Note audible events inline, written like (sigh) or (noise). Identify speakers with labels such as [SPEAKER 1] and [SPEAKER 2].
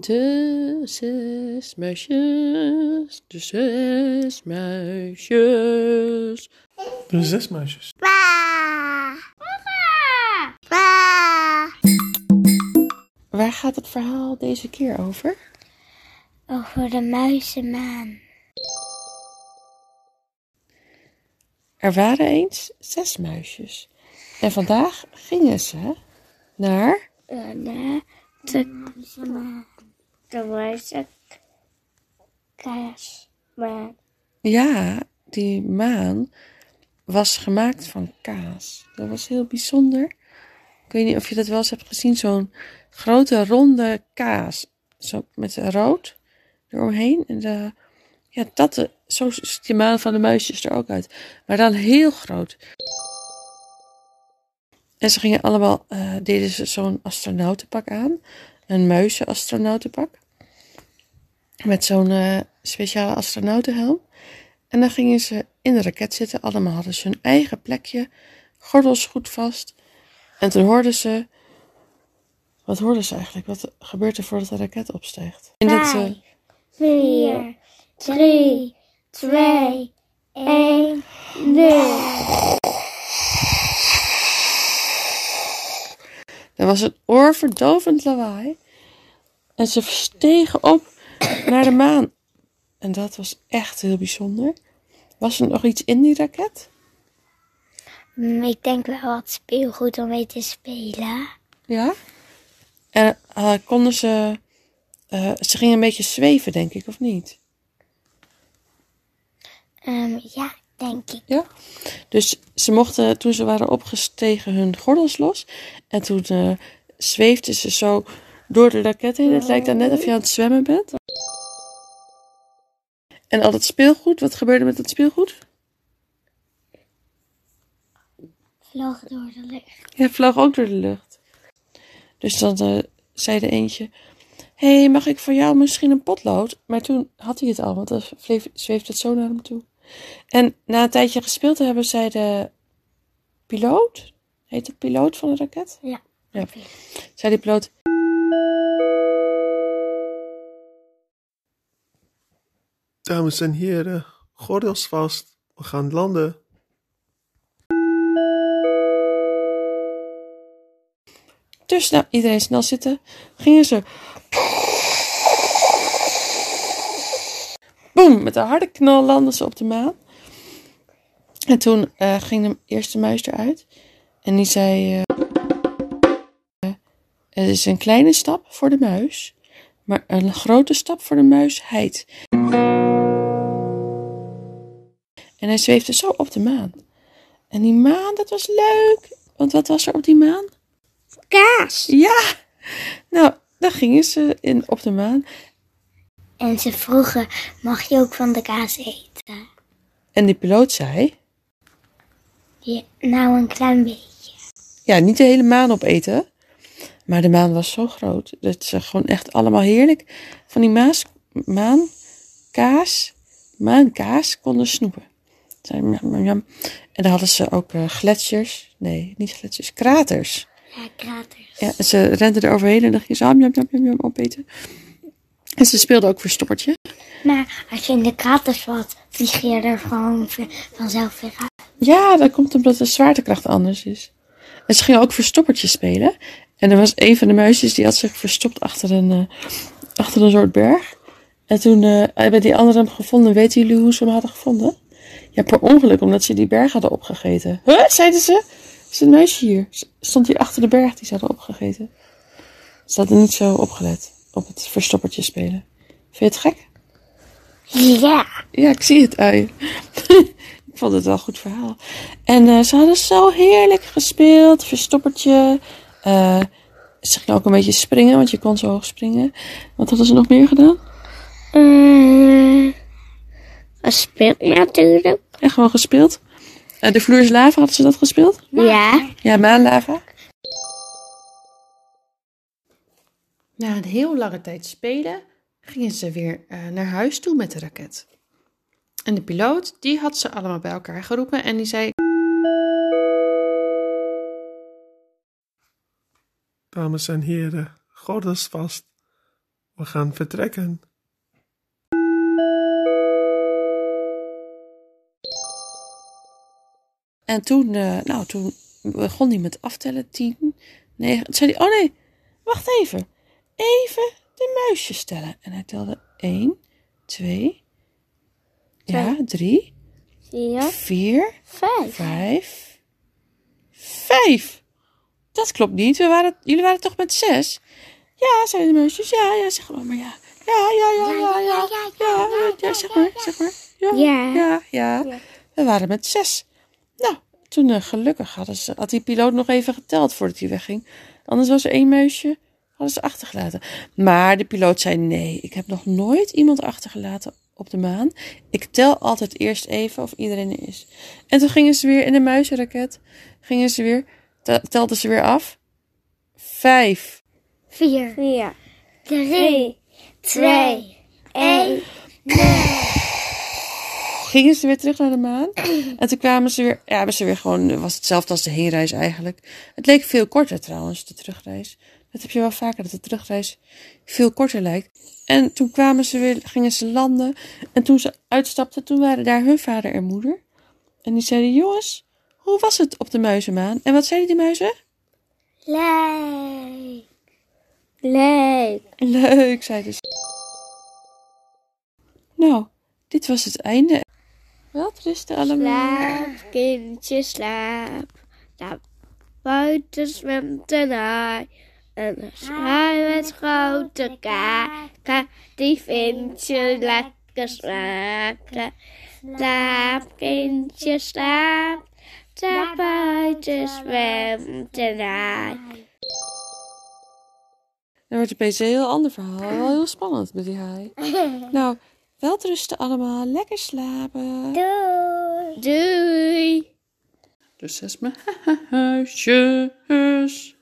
[SPEAKER 1] De zes muisjes, de zes muisjes.
[SPEAKER 2] De zes muisjes.
[SPEAKER 1] Waar gaat het verhaal deze keer over?
[SPEAKER 3] Over de muizenmaan.
[SPEAKER 1] Er waren eens zes muisjes. En vandaag gingen ze naar.
[SPEAKER 3] Eh, De, de. De muizenkaasmaan.
[SPEAKER 1] Ja, die maan was gemaakt van kaas. Dat was heel bijzonder. Ik weet niet of je dat wel eens hebt gezien, zo'n grote ronde kaas. Zo met rood eromheen. En de, ja, dat, eh, zo ziet die maan van de muisjes er ook uit. Maar dan heel groot. En ze gingen allemaal, eh, deden ze zo'n astronautenpak aan. Een muizenastronautenpak. Met zo'n eh, speciale astronautenhelm. En dan gingen ze in de raket zitten. Allemaal hadden ze hun eigen plekje. Gordels goed vast. En toen hoorden ze... Wat hoorden ze eigenlijk? Wat gebeurt er voordat de raket opstijgt? Dat, eh,
[SPEAKER 3] Vier, drie, twee, één, nul.
[SPEAKER 1] Er was een oorverdovend lawaai. En ze stegen op naar de maan. En dat was echt heel bijzonder. Was er nog iets in die raket?
[SPEAKER 3] Mm, Ik denk wel wat speelgoed om mee te spelen.
[SPEAKER 1] Ja. En eh, konden ze... eh, ze gingen een beetje zweven, denk ik, of niet?
[SPEAKER 3] Ehm, ja, denk ik.
[SPEAKER 1] Ja. Dus ze mochten, toen ze waren opgestegen, hun gordels los. En toen eh, zweefden ze zo door de raket heen. Het lijkt dan net of je aan het zwemmen bent. En al dat speelgoed, wat gebeurde met dat speelgoed?
[SPEAKER 3] Vloog door de lucht.
[SPEAKER 1] Ja, vloog ook door de lucht. Dus dan eh, zei de eentje: Hé, hey, mag ik voor jou misschien een potlood? Maar toen had hij het al, want dan zweefde het zo naar hem toe. En na een tijdje gespeeld te hebben, zei de piloot: Heet het piloot van de raket?
[SPEAKER 3] Ja.
[SPEAKER 1] Ja. Zei die piloot:
[SPEAKER 2] Dames en heren, gordels vast. We gaan landen.
[SPEAKER 1] Dus nou, iedereen snel zitten. Gingen ze. Boom, met een harde knal landden ze op de maan. En toen eh, ging de eerste muis eruit. En die zei: eh, Het is een kleine stap voor de muis, maar een grote stap voor de muisheid. En hij zweefde zo op de maan. En die maan, dat was leuk. Want wat was er op die maan?
[SPEAKER 3] Kaas.
[SPEAKER 1] Ja, nou, daar gingen ze in op de maan.
[SPEAKER 3] En ze vroegen, mag je ook van de kaas eten?
[SPEAKER 1] En die piloot zei,
[SPEAKER 3] Ja, nou, een klein beetje.
[SPEAKER 1] ja, niet de hele maan opeten. Maar de maan was zo groot dat ze gewoon echt allemaal heerlijk van die maas, maan, kaas, maankaas konden snoepen. En dan hadden ze ook eh, gletsjers, nee, niet gletsjers, kraters.
[SPEAKER 3] Ja, kraters.
[SPEAKER 1] Ja, en ze renden er overheen en dan gingen ze am, jam, jam, jam, jam, opeten. En ze speelden ook verstoppertje.
[SPEAKER 3] Maar als je in de kraters valt, vlieg je er gewoon vanzelf weer uit.
[SPEAKER 1] Ja, dat komt omdat de zwaartekracht anders is. En ze gingen ook verstoppertje spelen. En er was een van de muisjes die had zich verstopt achter een, eh, achter een soort berg. En toen eh, hebben die anderen hem gevonden. Weten jullie hoe ze hem hadden gevonden? Ja, per ongeluk, omdat ze die berg hadden opgegeten. Huh, zeiden ze? Is een muisje hier? Stond hier achter de berg die ze hadden opgegeten. Ze hadden niet zo opgelet op het verstoppertje spelen. Vind je het gek?
[SPEAKER 3] Ja.
[SPEAKER 1] Ja, ik zie het je. (laughs) ik vond het wel een goed verhaal. En eh, ze hadden zo heerlijk gespeeld. Verstoppertje. Eh, ze gingen ook een beetje springen, want je kon zo hoog springen. Wat hadden ze nog meer gedaan?
[SPEAKER 3] Uh, gespeeld natuurlijk.
[SPEAKER 1] En gewoon gespeeld. De vloer is lava, hadden ze dat gespeeld?
[SPEAKER 3] Ja.
[SPEAKER 1] Ja, maanlava. Na een heel lange tijd spelen gingen ze weer eh, naar huis toe met de raket. En de piloot, die had ze allemaal bij elkaar geroepen en die zei...
[SPEAKER 2] Dames en heren, gordels vast. We gaan vertrekken.
[SPEAKER 1] En toen, eh, nou, toen begon hij met aftellen. Tien, negen. Toen zei hij, oh nee, wacht even. Even de muisjes tellen. En hij telde één, twee, ja, drie,
[SPEAKER 3] Vier,
[SPEAKER 1] vier,
[SPEAKER 3] vijf.
[SPEAKER 1] vijf, vijf. Dat klopt niet. We waren, jullie waren toch met zes? Ja, zeiden de muisjes. Ja, ja, zeg maar, maar ja. Ja, ja, ja, ja, ja. Ja, ja, ja, zeg maar, zeg maar. Ja, Ja.
[SPEAKER 3] ja.
[SPEAKER 1] We waren met zes. Nou, toen eh, gelukkig hadden ze, had die piloot nog even geteld voordat hij wegging. Anders was er één muisje, hadden ze achtergelaten. Maar de piloot zei nee, ik heb nog nooit iemand achtergelaten op de maan. Ik tel altijd eerst even of iedereen er is. En toen gingen ze weer in de muizenraket, gingen ze weer, te- telden ze weer af. Vijf.
[SPEAKER 3] Vier,
[SPEAKER 4] Vier,
[SPEAKER 3] drie, twee, één.
[SPEAKER 1] gingen ze weer terug naar de maan. En toen kwamen ze weer, ja, hebben ze weer gewoon, het was hetzelfde als de heenreis eigenlijk. Het leek veel korter trouwens, de terugreis. Dat heb je wel vaker, dat de terugreis veel korter lijkt. En toen kwamen ze weer, gingen ze landen. En toen ze uitstapten, toen waren daar hun vader en moeder. En die zeiden, jongens, hoe was het op de muizenmaan? En wat zeiden die muizen?
[SPEAKER 3] Leuk.
[SPEAKER 4] leuk.
[SPEAKER 1] Leuk, zeiden ze. Nou, dit was het einde. Welterusten allemaal.
[SPEAKER 4] Slaap, kindje, slaap. Naar buiten zwemt een haai. Een haai met grote kaken. Die vindt je lekker smaken. Slaap, kindje, slaap. Daar buiten zwemt een haai.
[SPEAKER 1] Dan wordt opeens een heel ander verhaal. Wel heel spannend met die haai. (laughs) Nou, welterusten allemaal. Lekker slapen.
[SPEAKER 3] Doei.
[SPEAKER 4] Doei!
[SPEAKER 1] Dus zes mijn huisjes.